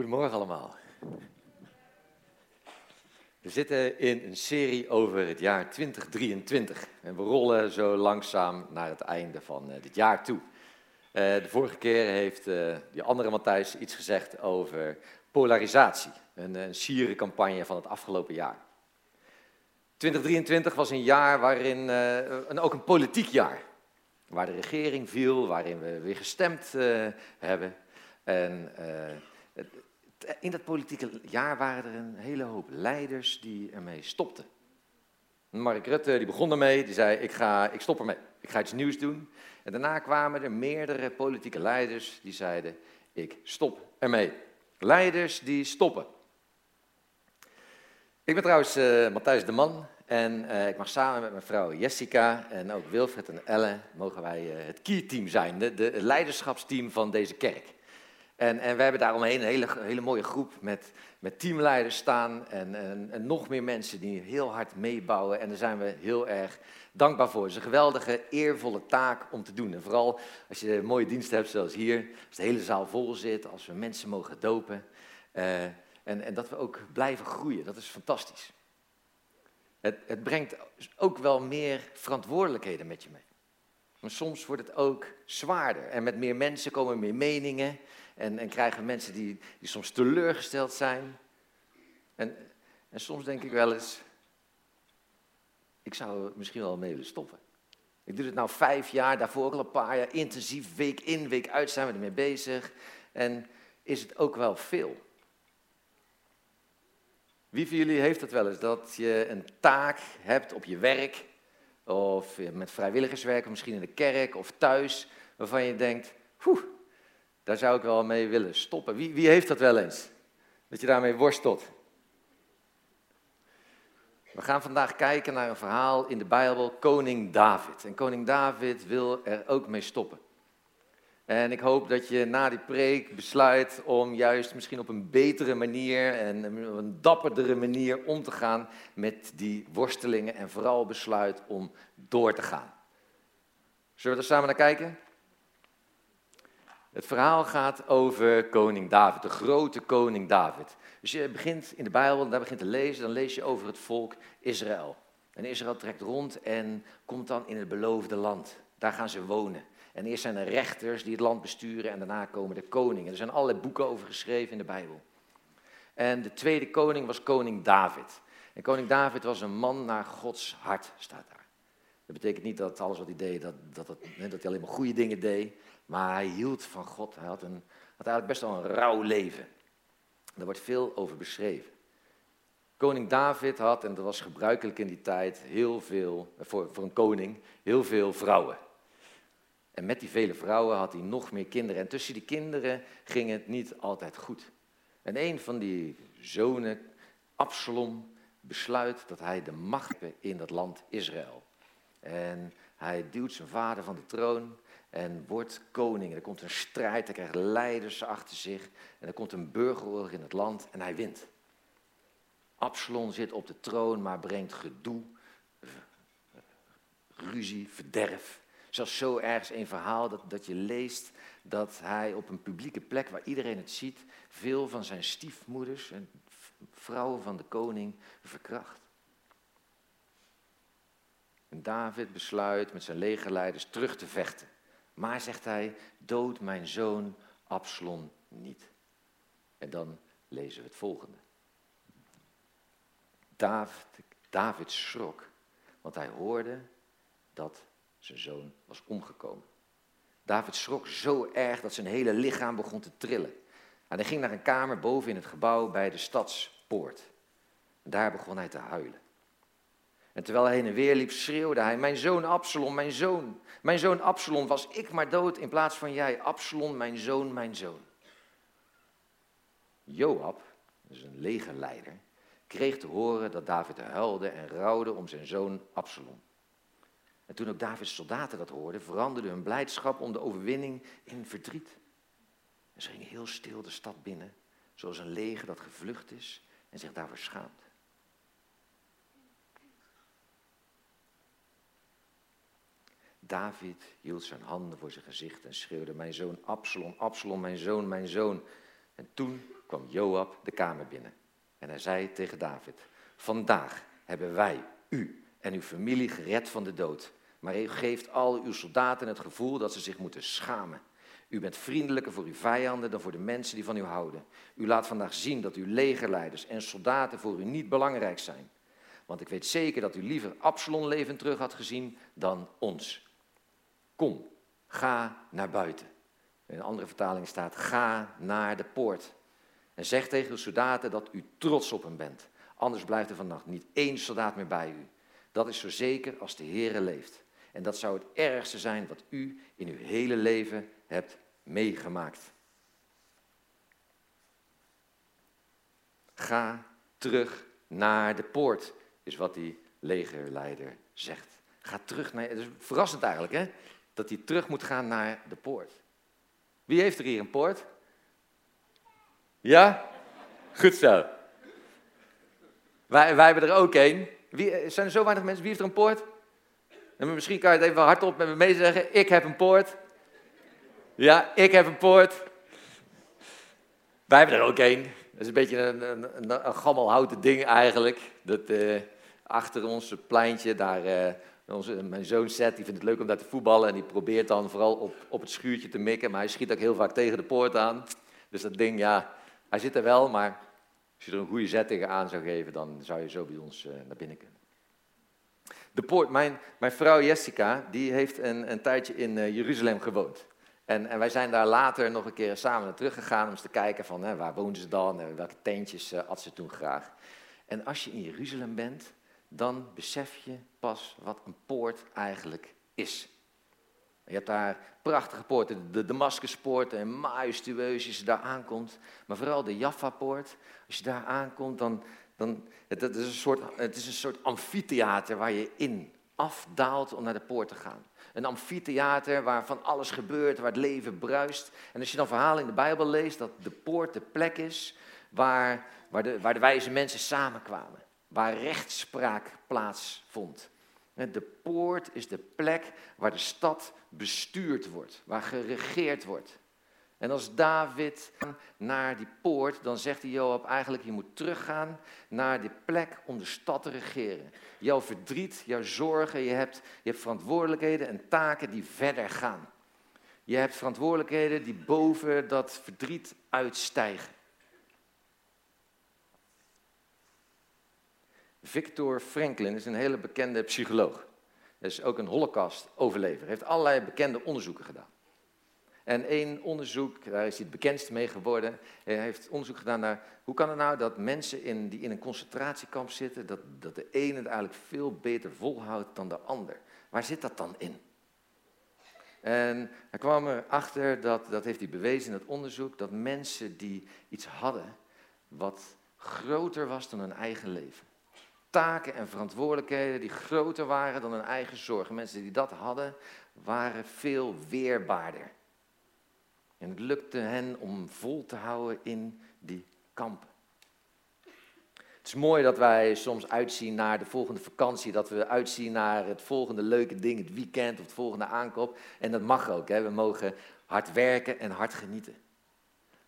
Goedemorgen allemaal. We zitten in een serie over het jaar 2023 en we rollen zo langzaam naar het einde van uh, dit jaar toe. Uh, de vorige keer heeft uh, die andere Matthijs iets gezegd over polarisatie, een, een sierencampagne van het afgelopen jaar. 2023 was een jaar waarin, ook een politiek jaar, waar de regering viel, waarin we weer gestemd hebben. En in dat politieke jaar waren er een hele hoop leiders die ermee stopten. Mark Rutte die begon ermee, die zei ik, ga, ik stop ermee, ik ga iets nieuws doen. En daarna kwamen er meerdere politieke leiders die zeiden ik stop ermee. Leiders die stoppen. Ik ben trouwens uh, Matthijs de Man en uh, ik mag samen met mijn vrouw Jessica en ook Wilfred en Ellen mogen wij uh, het key team zijn, de, de leiderschapsteam van deze kerk. En, en we hebben daaromheen een hele, hele mooie groep met, met teamleiders staan en, en, nog meer mensen die heel hard meebouwen. En daar zijn we heel erg dankbaar voor. Het is een geweldige, eervolle taak om te doen. En vooral als je mooie dienst hebt zoals hier, als de hele zaal vol zit, als we mensen mogen dopen. Uh, en, en dat we ook blijven groeien, dat is fantastisch. Het, het brengt ook wel meer verantwoordelijkheden met je mee. Maar soms wordt het ook zwaarder. En met meer mensen komen meer meningen. En, en krijgen mensen die, die soms teleurgesteld zijn. En, en soms denk ik wel eens, ik zou misschien wel mee willen stoppen. Ik doe het nou vijf jaar, daarvoor ook al een paar jaar intensief, week in, week uit zijn we ermee bezig. En is het ook wel veel? Wie van jullie heeft dat wel eens? Dat je een taak hebt op je werk, of met vrijwilligerswerk, misschien in de kerk of thuis, waarvan je denkt, "Oeh, daar zou ik wel mee willen stoppen. Wie, wie heeft dat wel eens? Dat je daarmee worstelt. We gaan vandaag kijken naar een verhaal in de Bijbel, koning David. En koning David wil er ook mee stoppen. En ik hoop dat je na die preek besluit om juist misschien op een betere manier en op een dapperdere manier om te gaan met die worstelingen en vooral besluit om door te gaan. Zullen we er samen naar kijken? Het verhaal gaat over koning David, de grote koning David. Dus je begint in de Bijbel, daar begint te lezen, dan lees je over het volk Israël. En Israël trekt rond en komt dan in het beloofde land. Daar gaan ze wonen. En eerst zijn er rechters die het land besturen en daarna komen de koningen. Er zijn allerlei boeken over geschreven in de Bijbel. En de tweede koning was koning David. En koning David was een man naar Gods hart, staat daar. Dat betekent niet dat alles wat hij deed, dat, dat, dat, dat hij alleen maar goede dingen deed. Maar hij hield van God. Hij had, een, had eigenlijk best wel een rauw leven. Daar wordt veel over beschreven. Koning David had, en dat was gebruikelijk in die tijd, heel veel, voor, voor een koning, heel veel vrouwen. En met die vele vrouwen had hij nog meer kinderen. En tussen die kinderen ging het niet altijd goed. En een van die zonen, Absalom, besluit dat hij de macht in dat land Israël. En hij duwt zijn vader van de troon en wordt koning. Er komt een strijd, hij krijgt leiders achter zich en er komt een burgeroorlog in het land en hij wint. Absalom zit op de troon, maar brengt gedoe, ruzie, verderf. Zelfs zo ergens een verhaal dat, dat je leest dat hij op een publieke plek waar iedereen het ziet, veel van zijn stiefmoeders en vrouwen van de koning verkracht. En David besluit met zijn legerleiders terug te vechten. Maar zegt hij, dood mijn zoon Absalom niet. En dan lezen we het volgende. David, David schrok, want hij hoorde dat zijn zoon was omgekomen. David schrok zo erg dat zijn hele lichaam begon te trillen. En hij ging naar een kamer boven in het gebouw bij de stadspoort. Daar begon hij te huilen. En terwijl hij heen en weer liep, schreeuwde hij: Mijn zoon Absalom, mijn zoon. Mijn zoon Absalom, was ik maar dood in plaats van jij. Absalom, mijn zoon, mijn zoon. Joab, dus een legerleider, kreeg te horen dat David huilde en rouwde om zijn zoon Absalom. En toen ook Davids soldaten dat hoorden, veranderde hun blijdschap om de overwinning in verdriet. En ze gingen heel stil de stad binnen, zoals een leger dat gevlucht is en zich daarvoor schaamt. David hield zijn handen voor zijn gezicht en schreeuwde, mijn zoon Absalom, Absalom, mijn zoon, mijn zoon. En toen kwam Joab de kamer binnen. En hij zei tegen David, vandaag hebben wij u en uw familie gered van de dood. Maar u geeft al uw soldaten het gevoel dat ze zich moeten schamen. U bent vriendelijker voor uw vijanden dan voor de mensen die van u houden. U laat vandaag zien dat uw legerleiders en soldaten voor u niet belangrijk zijn. Want ik weet zeker dat u liever Absalom levend terug had gezien dan ons. Kom, ga naar buiten. In een andere vertaling staat: ga naar de poort. En zeg tegen de soldaten dat u trots op hem bent. Anders blijft er vannacht niet één soldaat meer bij u. Dat is zo zeker als de Heere leeft. En dat zou het ergste zijn wat u in uw hele leven hebt meegemaakt. Ga terug naar de poort, is wat die legerleider zegt. Ga terug naar. Het is verrassend eigenlijk, hè? Dat hij terug moet gaan naar de poort. Wie heeft er hier een poort? Ja? Goed zo. Wij, wij hebben er ook een. Wie, zijn er zo weinig mensen? Wie heeft er een poort? En misschien kan je het even hardop met me mee zeggen. Ik heb een poort. Ja, ik heb een poort. Wij hebben er ook een. Dat is een beetje een, een, een, gammel houten ding eigenlijk. Dat, uh, achter ons pleintje, daar, uh, onze, mijn zoon Seth, die vindt het leuk om daar te voetballen. En die probeert dan vooral op, op het schuurtje te mikken. Maar hij schiet ook heel vaak tegen de poort aan. Dus dat ding, ja, hij zit er wel. Maar als je er een goede zet tegenaan zou geven, dan zou je zo bij ons uh, naar binnen kunnen. De poort, mijn, mijn vrouw Jessica, die heeft een, een tijdje in uh, Jeruzalem gewoond. En, en, wij zijn daar later nog een keer samen naar teruggegaan om eens te kijken van hè, waar woonden ze dan en welke tentjes had ze toen graag. En als je in Jeruzalem bent, dan besef je pas wat een poort eigenlijk is. Je hebt daar prachtige poorten, de Damascuspoort en majestueus als je daar aankomt. Maar vooral de Jaffa-poort, als je daar aankomt, dan, dan het, het, is een soort, het is een soort amfitheater waar je in afdaalt om naar de poort te gaan. Een amfitheater waar van alles gebeurt, waar het leven bruist. En als je dan verhalen in de Bijbel leest, dat de poort de plek is waar, waar, de, waar de wijze mensen samenkwamen. Waar rechtspraak plaatsvond. De poort is de plek waar de stad bestuurd wordt, waar geregeerd wordt. En als David naar die poort, dan zegt hij Joab eigenlijk, je moet teruggaan naar die plek om de stad te regeren. Jouw verdriet, jouw zorgen, je hebt, je hebt verantwoordelijkheden en taken die verder gaan. Je hebt verantwoordelijkheden die boven dat verdriet uitstijgen. Victor Franklin is een hele bekende psycholoog. Hij is ook een holocaust-overlever. Heeft allerlei bekende onderzoeken gedaan. En één onderzoek, daar is hij het bekendst mee geworden, hij heeft onderzoek gedaan naar hoe kan het nou dat mensen in, die in een concentratiekamp zitten, dat, dat de ene het eigenlijk veel beter volhoudt dan de ander. Waar zit dat dan in? En hij kwam erachter, dat, dat heeft hij bewezen in het onderzoek, dat mensen die iets hadden wat groter was dan hun eigen leven. Taken en verantwoordelijkheden die groter waren dan hun eigen zorgen. Mensen die dat hadden, waren veel weerbaarder. En het lukte hen om vol te houden in die kampen. Het is mooi dat wij soms uitzien naar de volgende vakantie, dat we uitzien naar het volgende leuke ding, het weekend of het volgende aankoop. En dat mag ook, hè? we mogen hard werken en hard genieten.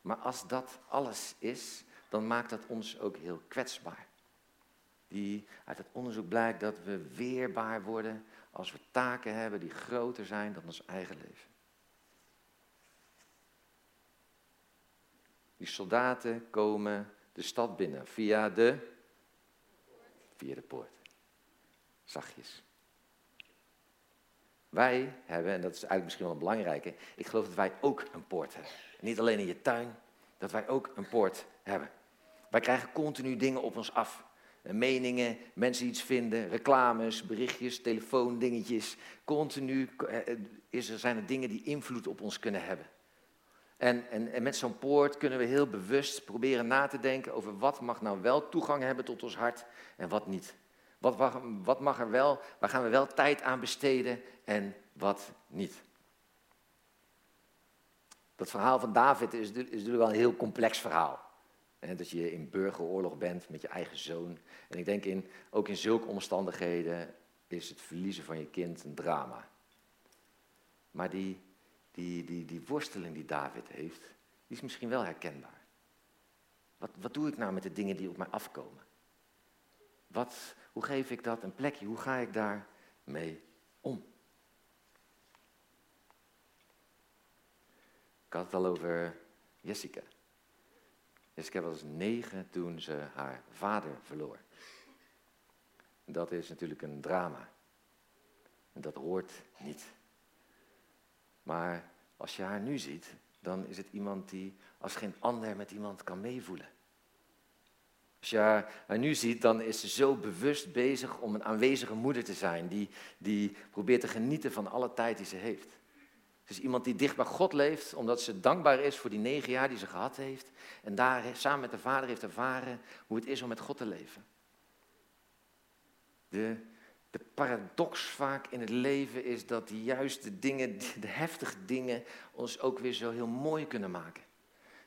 Maar als dat alles is, dan maakt dat ons ook heel kwetsbaar. Die, uit het onderzoek blijkt dat we weerbaar worden als we taken hebben die groter zijn dan ons eigen leven. Die soldaten komen de stad binnen via de, via de poort. Zachtjes. Wij hebben, en dat is eigenlijk misschien wel een belangrijke, ik geloof dat wij ook een poort hebben. Niet alleen in je tuin, dat wij ook een poort hebben. Wij krijgen continu dingen op ons af. Meningen, mensen iets vinden, reclames, berichtjes, telefoondingetjes. Continu eh, is er, zijn er dingen die invloed op ons kunnen hebben. En, en, en met zo'n poort kunnen we heel bewust proberen na te denken over wat mag nou wel toegang hebben tot ons hart en wat niet. Wat, mag er wel, waar gaan we wel tijd aan besteden en wat niet. Dat verhaal van David is, is natuurlijk wel een heel complex verhaal. dat je in burgeroorlog bent met je eigen zoon. En ik denk in, ook in zulke omstandigheden is het verliezen van je kind een drama. Maar die die, die, die worsteling die David heeft, die is misschien wel herkenbaar. Wat, wat doe ik nou met de dingen die op mij afkomen? Wat, hoe geef ik dat een plekje? Hoe ga ik daar mee om? Ik had het al over Jessica. Jessica was negen toen ze haar vader verloor. Dat is natuurlijk een drama. En dat hoort niet. Maar als je haar nu ziet, dan is het iemand die als geen ander met iemand kan meevoelen. Als je haar, nu ziet, dan is ze zo bewust bezig om een aanwezige moeder te zijn, die, die probeert te genieten van alle tijd die ze heeft. Ze is iemand die dicht bij God leeft, omdat ze dankbaar is voor die negen jaar die ze gehad heeft. En daar samen met de vader heeft ervaren hoe het is om met God te leven. De, de paradox vaak in het leven is dat die juiste dingen, de heftige dingen, ons ook weer zo heel mooi kunnen maken.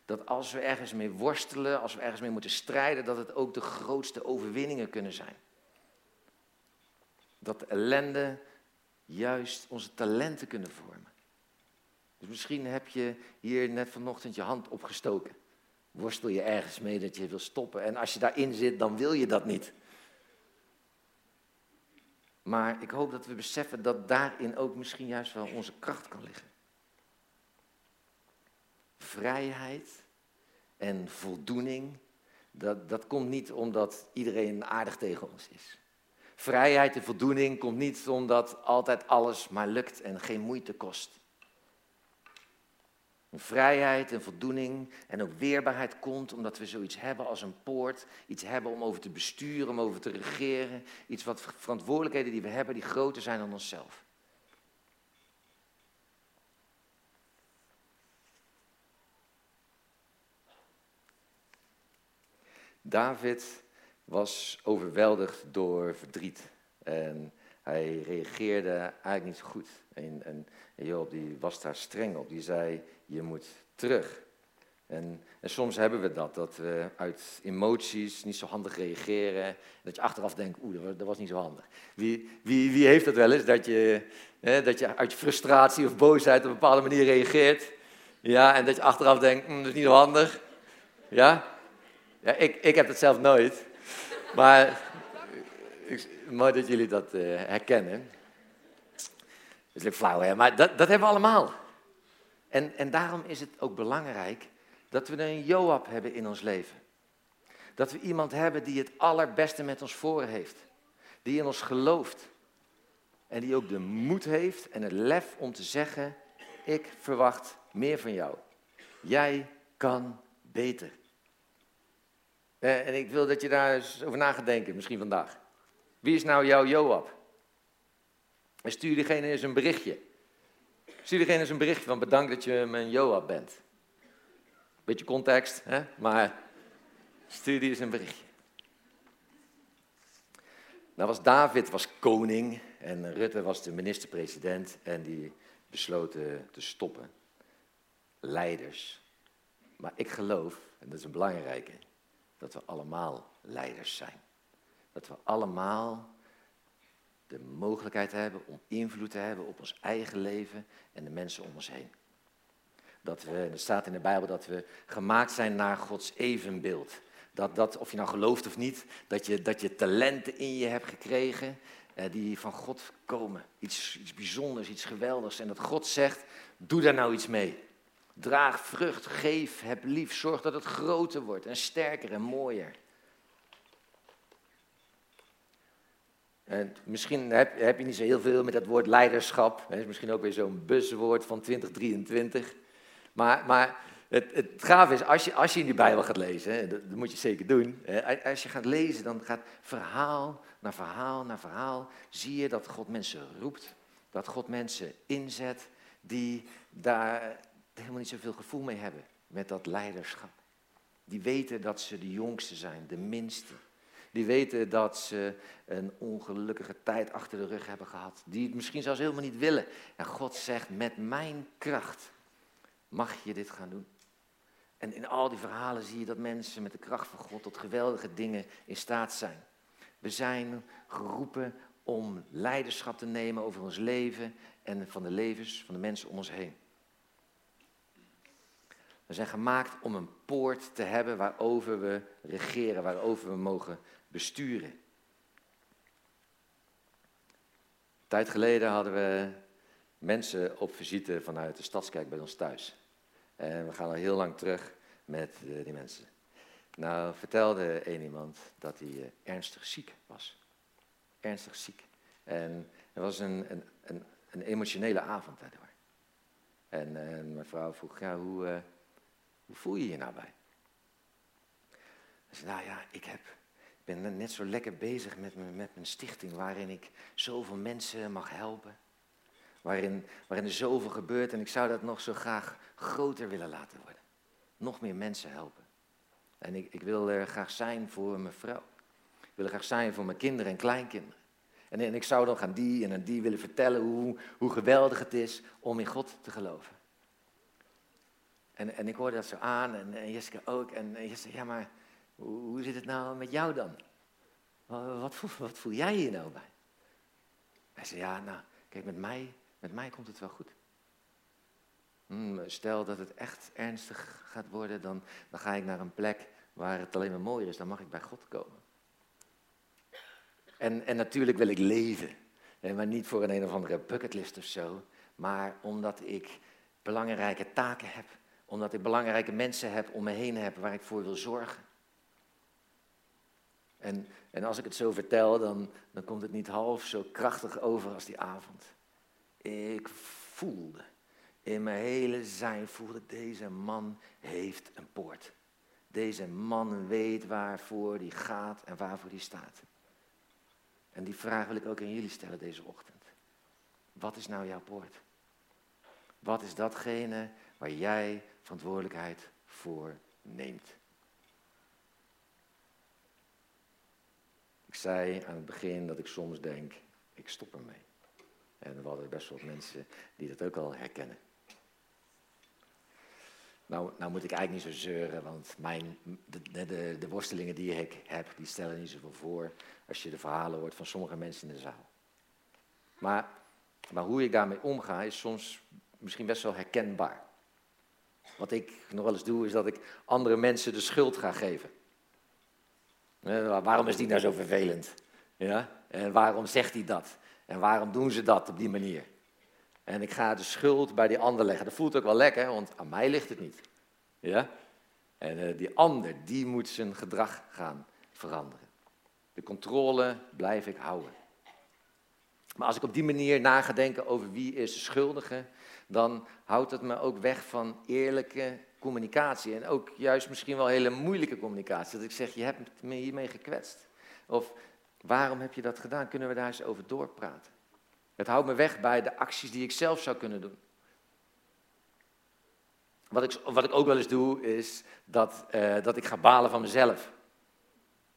Dat als we ergens mee worstelen, als we ergens mee moeten strijden, dat het ook de grootste overwinningen kunnen zijn. Dat de ellende juist onze talenten kunnen vormen. Dus misschien heb je hier net vanochtend je hand opgestoken. Worstel je ergens mee dat je wil stoppen. En als je daarin zit, dan wil je dat niet. Maar ik hoop dat we beseffen dat daarin ook misschien juist wel onze kracht kan liggen. Vrijheid en voldoening, dat, dat komt niet omdat iedereen aardig tegen ons is. Vrijheid en voldoening komt niet omdat altijd alles maar lukt en geen moeite kost. Vrijheid en voldoening en ook weerbaarheid komt omdat we zoiets hebben als een poort. Iets hebben om over te besturen, om over te regeren. Iets wat verantwoordelijkheden die we hebben, die groter zijn dan onszelf. David was overweldigd door verdriet. En hij reageerde eigenlijk niet zo goed. En, en, Job die was daar streng op. Die zei, je moet terug. En, en, soms hebben we dat, dat we uit emoties niet zo handig reageren. Dat je achteraf denkt, oeh, dat was niet zo handig. Wie, wie, wie heeft dat wel eens, dat je, hè, dat je uit frustratie of boosheid op een bepaalde manier reageert. Ja, en dat je achteraf denkt, mm, dat is niet zo handig. Ja? Ja, ik, ik heb het zelf nooit. Maar mooi dat jullie dat uh, herkennen. Dat is leuk flauw, hè? Maar dat, dat hebben we allemaal. En, en daarom is het ook belangrijk dat we een Joab hebben in ons leven. Dat we iemand hebben die het allerbeste met ons voor heeft. Die in ons gelooft. En die ook de moed heeft en het lef om te zeggen, ik verwacht meer van jou. Jij kan beter. Eh, en ik wil dat je daar eens over na gaat denken, misschien vandaag. Wie is nou jouw Joab? En stuur diegene eens een berichtje. Stuur diegene eens een berichtje van bedankt dat je mijn Joab bent. Beetje context, hè? maar stuur die eens een berichtje. Nou was David was koning en Rutte was de minister-president en die besloten te stoppen. Leiders. Maar ik geloof, en dat is een belangrijke, dat we allemaal leiders zijn. Dat we allemaal mogelijkheid hebben om invloed te hebben op ons eigen leven en de mensen om ons heen. Dat we, er staat in de Bijbel dat we gemaakt zijn naar Gods evenbeeld. Dat, dat of je nou gelooft of niet, dat je, dat je talenten in je hebt gekregen eh, die van God komen. Iets, iets bijzonders, iets geweldigs. En dat God zegt, doe daar nou iets mee. Draag vrucht, geef, heb lief, zorg dat het groter wordt en sterker en mooier. En misschien heb, heb, je niet zo heel veel met dat woord leiderschap. Het is misschien ook weer zo'n buswoord van 2023. Maar, maar het, het gaaf is, als je, als je in die Bijbel gaat lezen, dat, dat, moet je zeker doen. Als je gaat lezen, dan gaat verhaal naar verhaal naar verhaal. Zie je dat God mensen roept. Dat God mensen inzet die daar helemaal niet zoveel gevoel mee hebben. Met dat leiderschap. Die weten dat ze de jongste zijn, de minste. Die weten dat ze een ongelukkige tijd achter de rug hebben gehad. Die het misschien zelfs helemaal niet willen. En God zegt, met mijn kracht mag je dit gaan doen. En in al die verhalen zie je dat mensen met de kracht van God tot geweldige dingen in staat zijn. We zijn geroepen om leiderschap te nemen over ons leven en van de levens van de mensen om ons heen. We zijn gemaakt om een poort te hebben waarover we regeren, waarover we mogen besturen. Een tijd geleden hadden we mensen op visite vanuit de Stadskerk bij ons thuis. En we gaan al heel lang terug met eh, die mensen. Nou vertelde een iemand dat hij eh, ernstig ziek was. Ernstig ziek. En het was een, een, een, een emotionele avond daardoor. En, en, mijn vrouw vroeg, ja, hoe, hoe voel je je nou bij? Hij zei, nou ja, ik, heb, ben net zo lekker bezig met, mijn, met mijn stichting, waarin ik zoveel mensen mag helpen. Waarin, waarin er zoveel gebeurt en ik zou dat nog zo graag groter willen laten worden. Nog meer mensen helpen. En ik, ik wil er graag zijn voor mijn vrouw. Ik wil er graag zijn voor mijn kinderen en kleinkinderen. En, en ik zou dan aan die en aan die willen vertellen hoe, hoe geweldig het is om in God te geloven. En, en ik hoorde dat zo aan en, en Jessica ook. En, en Jessica, ja maar hoe, zit het nou met jou dan? Wat, wat, voel, wat voel jij hier nou bij? Hij zei, ja nou, kijk met mij, met mij komt het wel goed. Hmm, stel dat het echt ernstig gaat worden, dan, dan ga ik naar een plek waar het alleen maar mooier is. Dan mag ik bij God komen. En, en natuurlijk wil ik leven. Maar niet voor een een of andere bucketlist of zo. Maar omdat ik belangrijke taken heb. Omdat ik belangrijke mensen heb om me heen heb waar ik voor wil zorgen. En, en als ik het zo vertel, dan, dan komt het niet half zo krachtig over als die avond. Ik voelde in mijn hele zijn voelde deze man heeft een poort. Deze man weet waarvoor hij gaat en waarvoor hij staat. En die vraag wil ik ook aan jullie stellen deze ochtend. Wat is nou jouw poort? Wat is datgene waar jij verantwoordelijkheid voor neemt? Ik aan het begin dat ik soms denk, ik stop ermee. En we hadden best wel mensen die dat ook al herkennen. Nou, nou moet ik eigenlijk niet zo zeuren, want mijn, de, de, de worstelingen die ik heb, die stellen niet zoveel voor als je de verhalen hoort van sommige mensen in de zaal. Maar, maar hoe ik daarmee omga is soms misschien best wel herkenbaar. Wat ik nog wel eens doe, is dat ik andere mensen de schuld ga geven. Waarom is die nou zo vervelend? Ja? En waarom zegt hij dat? En waarom doen ze dat op die manier? En ik ga de schuld bij die ander leggen. Dat voelt ook wel lekker, want aan mij ligt het niet. Ja? En uh, die ander, die moet zijn gedrag gaan veranderen. De controle blijf ik houden. Maar als ik op die manier na ga denken over wie is de schuldige, dan houdt het me ook weg van eerlijke communicatie. En ook juist misschien wel hele moeilijke communicatie. Dat ik zeg, je hebt me hiermee gekwetst. Of waarom heb je dat gedaan? Kunnen we daar eens over doorpraten? Het houdt me weg bij de acties die ik zelf zou kunnen doen. Wat ik, wat ik ook wel eens doe, is dat, uh, dat ik ga balen van mezelf.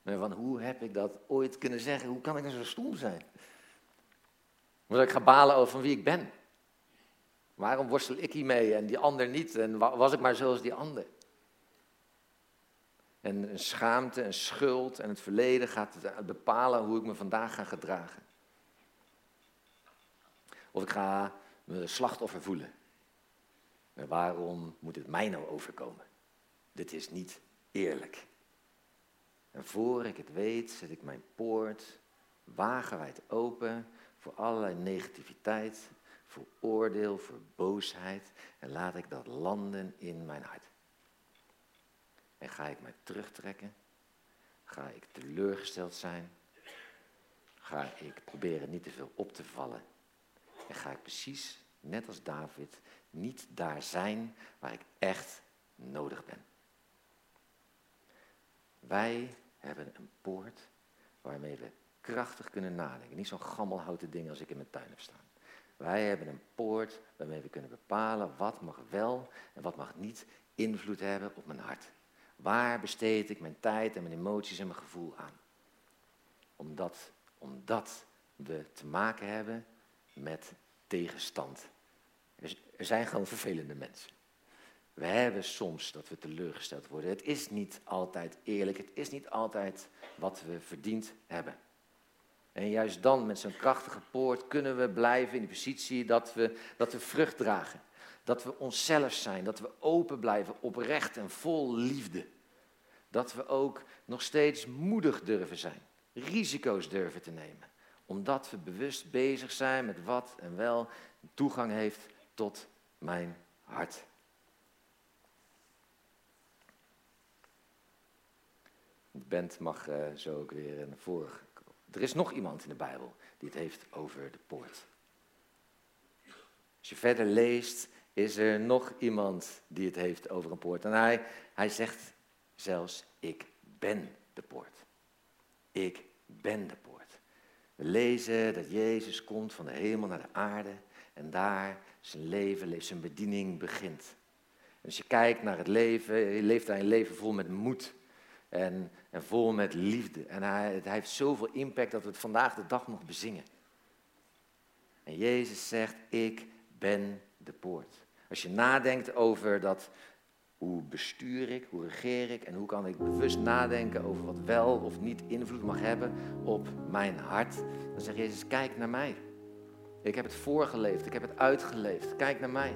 Van hoe heb ik dat ooit kunnen zeggen? Hoe kan ik nou zo stom zijn? Dat ik ga balen over van wie ik ben. Waarom worstel ik hiermee en die ander niet? En was ik maar zoals die ander? En een schaamte, een schuld en het verleden gaat bepalen hoe ik me vandaag ga gedragen. Of ik ga me slachtoffer voelen. En waarom moet het mij nou overkomen? Dit is niet eerlijk. En voor ik het weet, zet ik mijn poort wagenwijd open voor allerlei negativiteit, voor oordeel, voor boosheid. En laat ik dat landen in mijn hart. En ga ik mij terugtrekken? Ga ik teleurgesteld zijn? Ga ik proberen niet te veel op te vallen en ga ik precies, net als David, niet daar zijn waar ik echt nodig ben. Wij hebben een poort waarmee we krachtig kunnen nadenken. Niet zo'n gammelhouten ding als ik in mijn tuin heb staan. Wij hebben een poort waarmee we kunnen bepalen wat mag wel en wat mag niet invloed hebben op mijn hart. Waar besteed ik mijn tijd en mijn emoties en mijn gevoel aan? Omdat, omdat we te maken hebben met tegenstand. Er zijn gewoon vervelende mensen. We hebben soms dat we teleurgesteld worden. Het is niet altijd eerlijk. Het is niet altijd wat we verdiend hebben. En juist dan, met zo'n krachtige poort, kunnen we blijven in de positie dat we, dat we vrucht dragen. Dat we onszelf zijn, dat we open blijven, oprecht en vol liefde. Dat we ook nog steeds moedig durven zijn, risico's durven te nemen. Omdat we bewust bezig zijn met wat en wel toegang heeft tot mijn hart. De band mag uh, zo ook weer naar voren. Er is nog iemand in de Bijbel die het heeft over de poort. Als je verder leest, is er nog iemand die het heeft over een poort. En hij, hij zegt zelfs, ik ben de poort. Ik ben de poort. We lezen dat Jezus komt van de hemel naar de aarde en daar zijn leven, zijn bediening begint. Als je kijkt naar het leven, je leeft hij een leven vol met moed en, en vol met liefde. En hij, hij heeft zoveel impact dat we het vandaag de dag nog bezingen. En Jezus zegt, ik ben de poort. Als je nadenkt over dat, hoe bestuur ik, hoe regeer ik en hoe kan ik bewust nadenken over wat wel of niet invloed mag hebben op mijn hart, dan zegt Jezus, kijk naar mij. Ik heb het voorgeleefd, ik heb het uitgeleefd, kijk naar mij.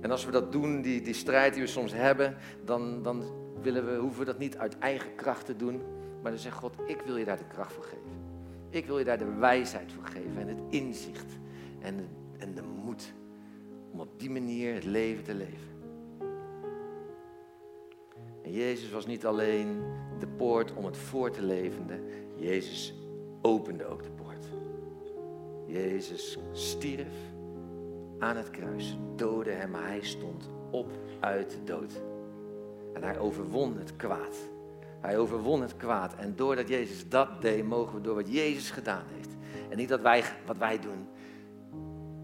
En als we dat doen, die, die strijd die we soms hebben, dan, dan willen we, hoeven we dat niet uit eigen kracht te doen, maar dan zegt God, ik wil je daar de kracht voor geven. Ik wil je daar de wijsheid voor geven en het inzicht en de, en de moed om op die manier het leven te leven. En Jezus was niet alleen de poort om het voor te levende, Jezus opende ook de poort. Jezus stierf aan het kruis, doodde hem, hij stond op uit de dood. En hij overwon het kwaad. Hij overwon het kwaad. En doordat Jezus dat deed, mogen we door wat Jezus gedaan heeft. En niet dat wij, wat wij doen,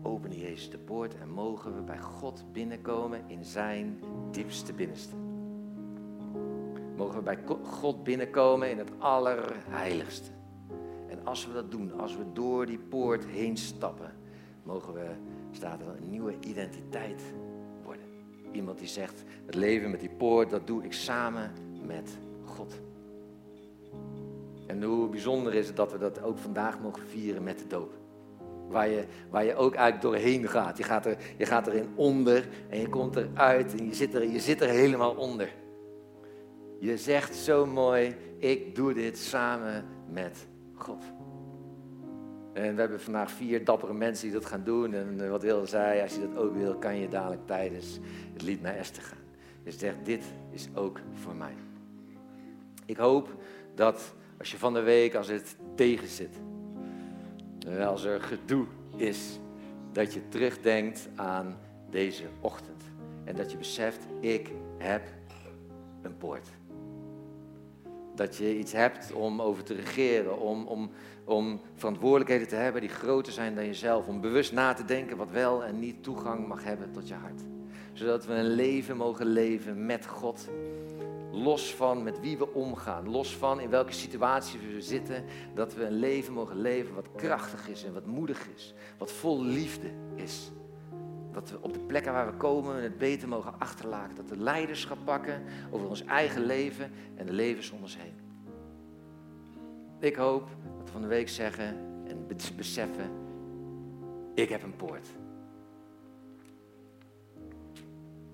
opende Jezus de poort en mogen we bij God binnenkomen in zijn diepste binnenste. Mogen we bij God binnenkomen in het allerheiligste. En als we dat doen, als we door die poort heen stappen, mogen we, staat er een nieuwe identiteit. Iemand die zegt, het leven met die poort, dat doe ik samen met God. En hoe bijzonder is het dat we dat ook vandaag mogen vieren met de doop. Waar je, waar je ook eigenlijk doorheen gaat. Je gaat, er, je gaat erin onder en je komt eruit en je zit er, je zit er helemaal onder. Je zegt zo mooi, ik doe dit samen met God. En we hebben vandaag vier dappere mensen die dat gaan doen. En eh, wat Wil zei, als je dat ook wil, kan je dadelijk tijdens het lied naar Esther gaan. Je zegt, dit is ook voor mij. Ik hoop dat als je van de week, als het tegen zit, eh, als er gedoe is, dat je terugdenkt aan deze ochtend. En dat je beseft, ik heb een poort. Dat je iets hebt om over te regeren, om, om, om verantwoordelijkheden te hebben die groter zijn dan jezelf. Om bewust na te denken wat wel en niet toegang mag hebben tot je hart. Zodat we een leven mogen leven met God Los van met wie we omgaan, los van in welke situatie we zitten, dat we een leven mogen leven wat krachtig is en wat moedig is, wat vol liefde is. Dat we op de plekken waar we komen het beter mogen achterlaten. Dat we leiderschap pakken over ons eigen leven en de levens om ons heen. Ik hoop dat we van de week zeggen en beseffen, ik heb een poort.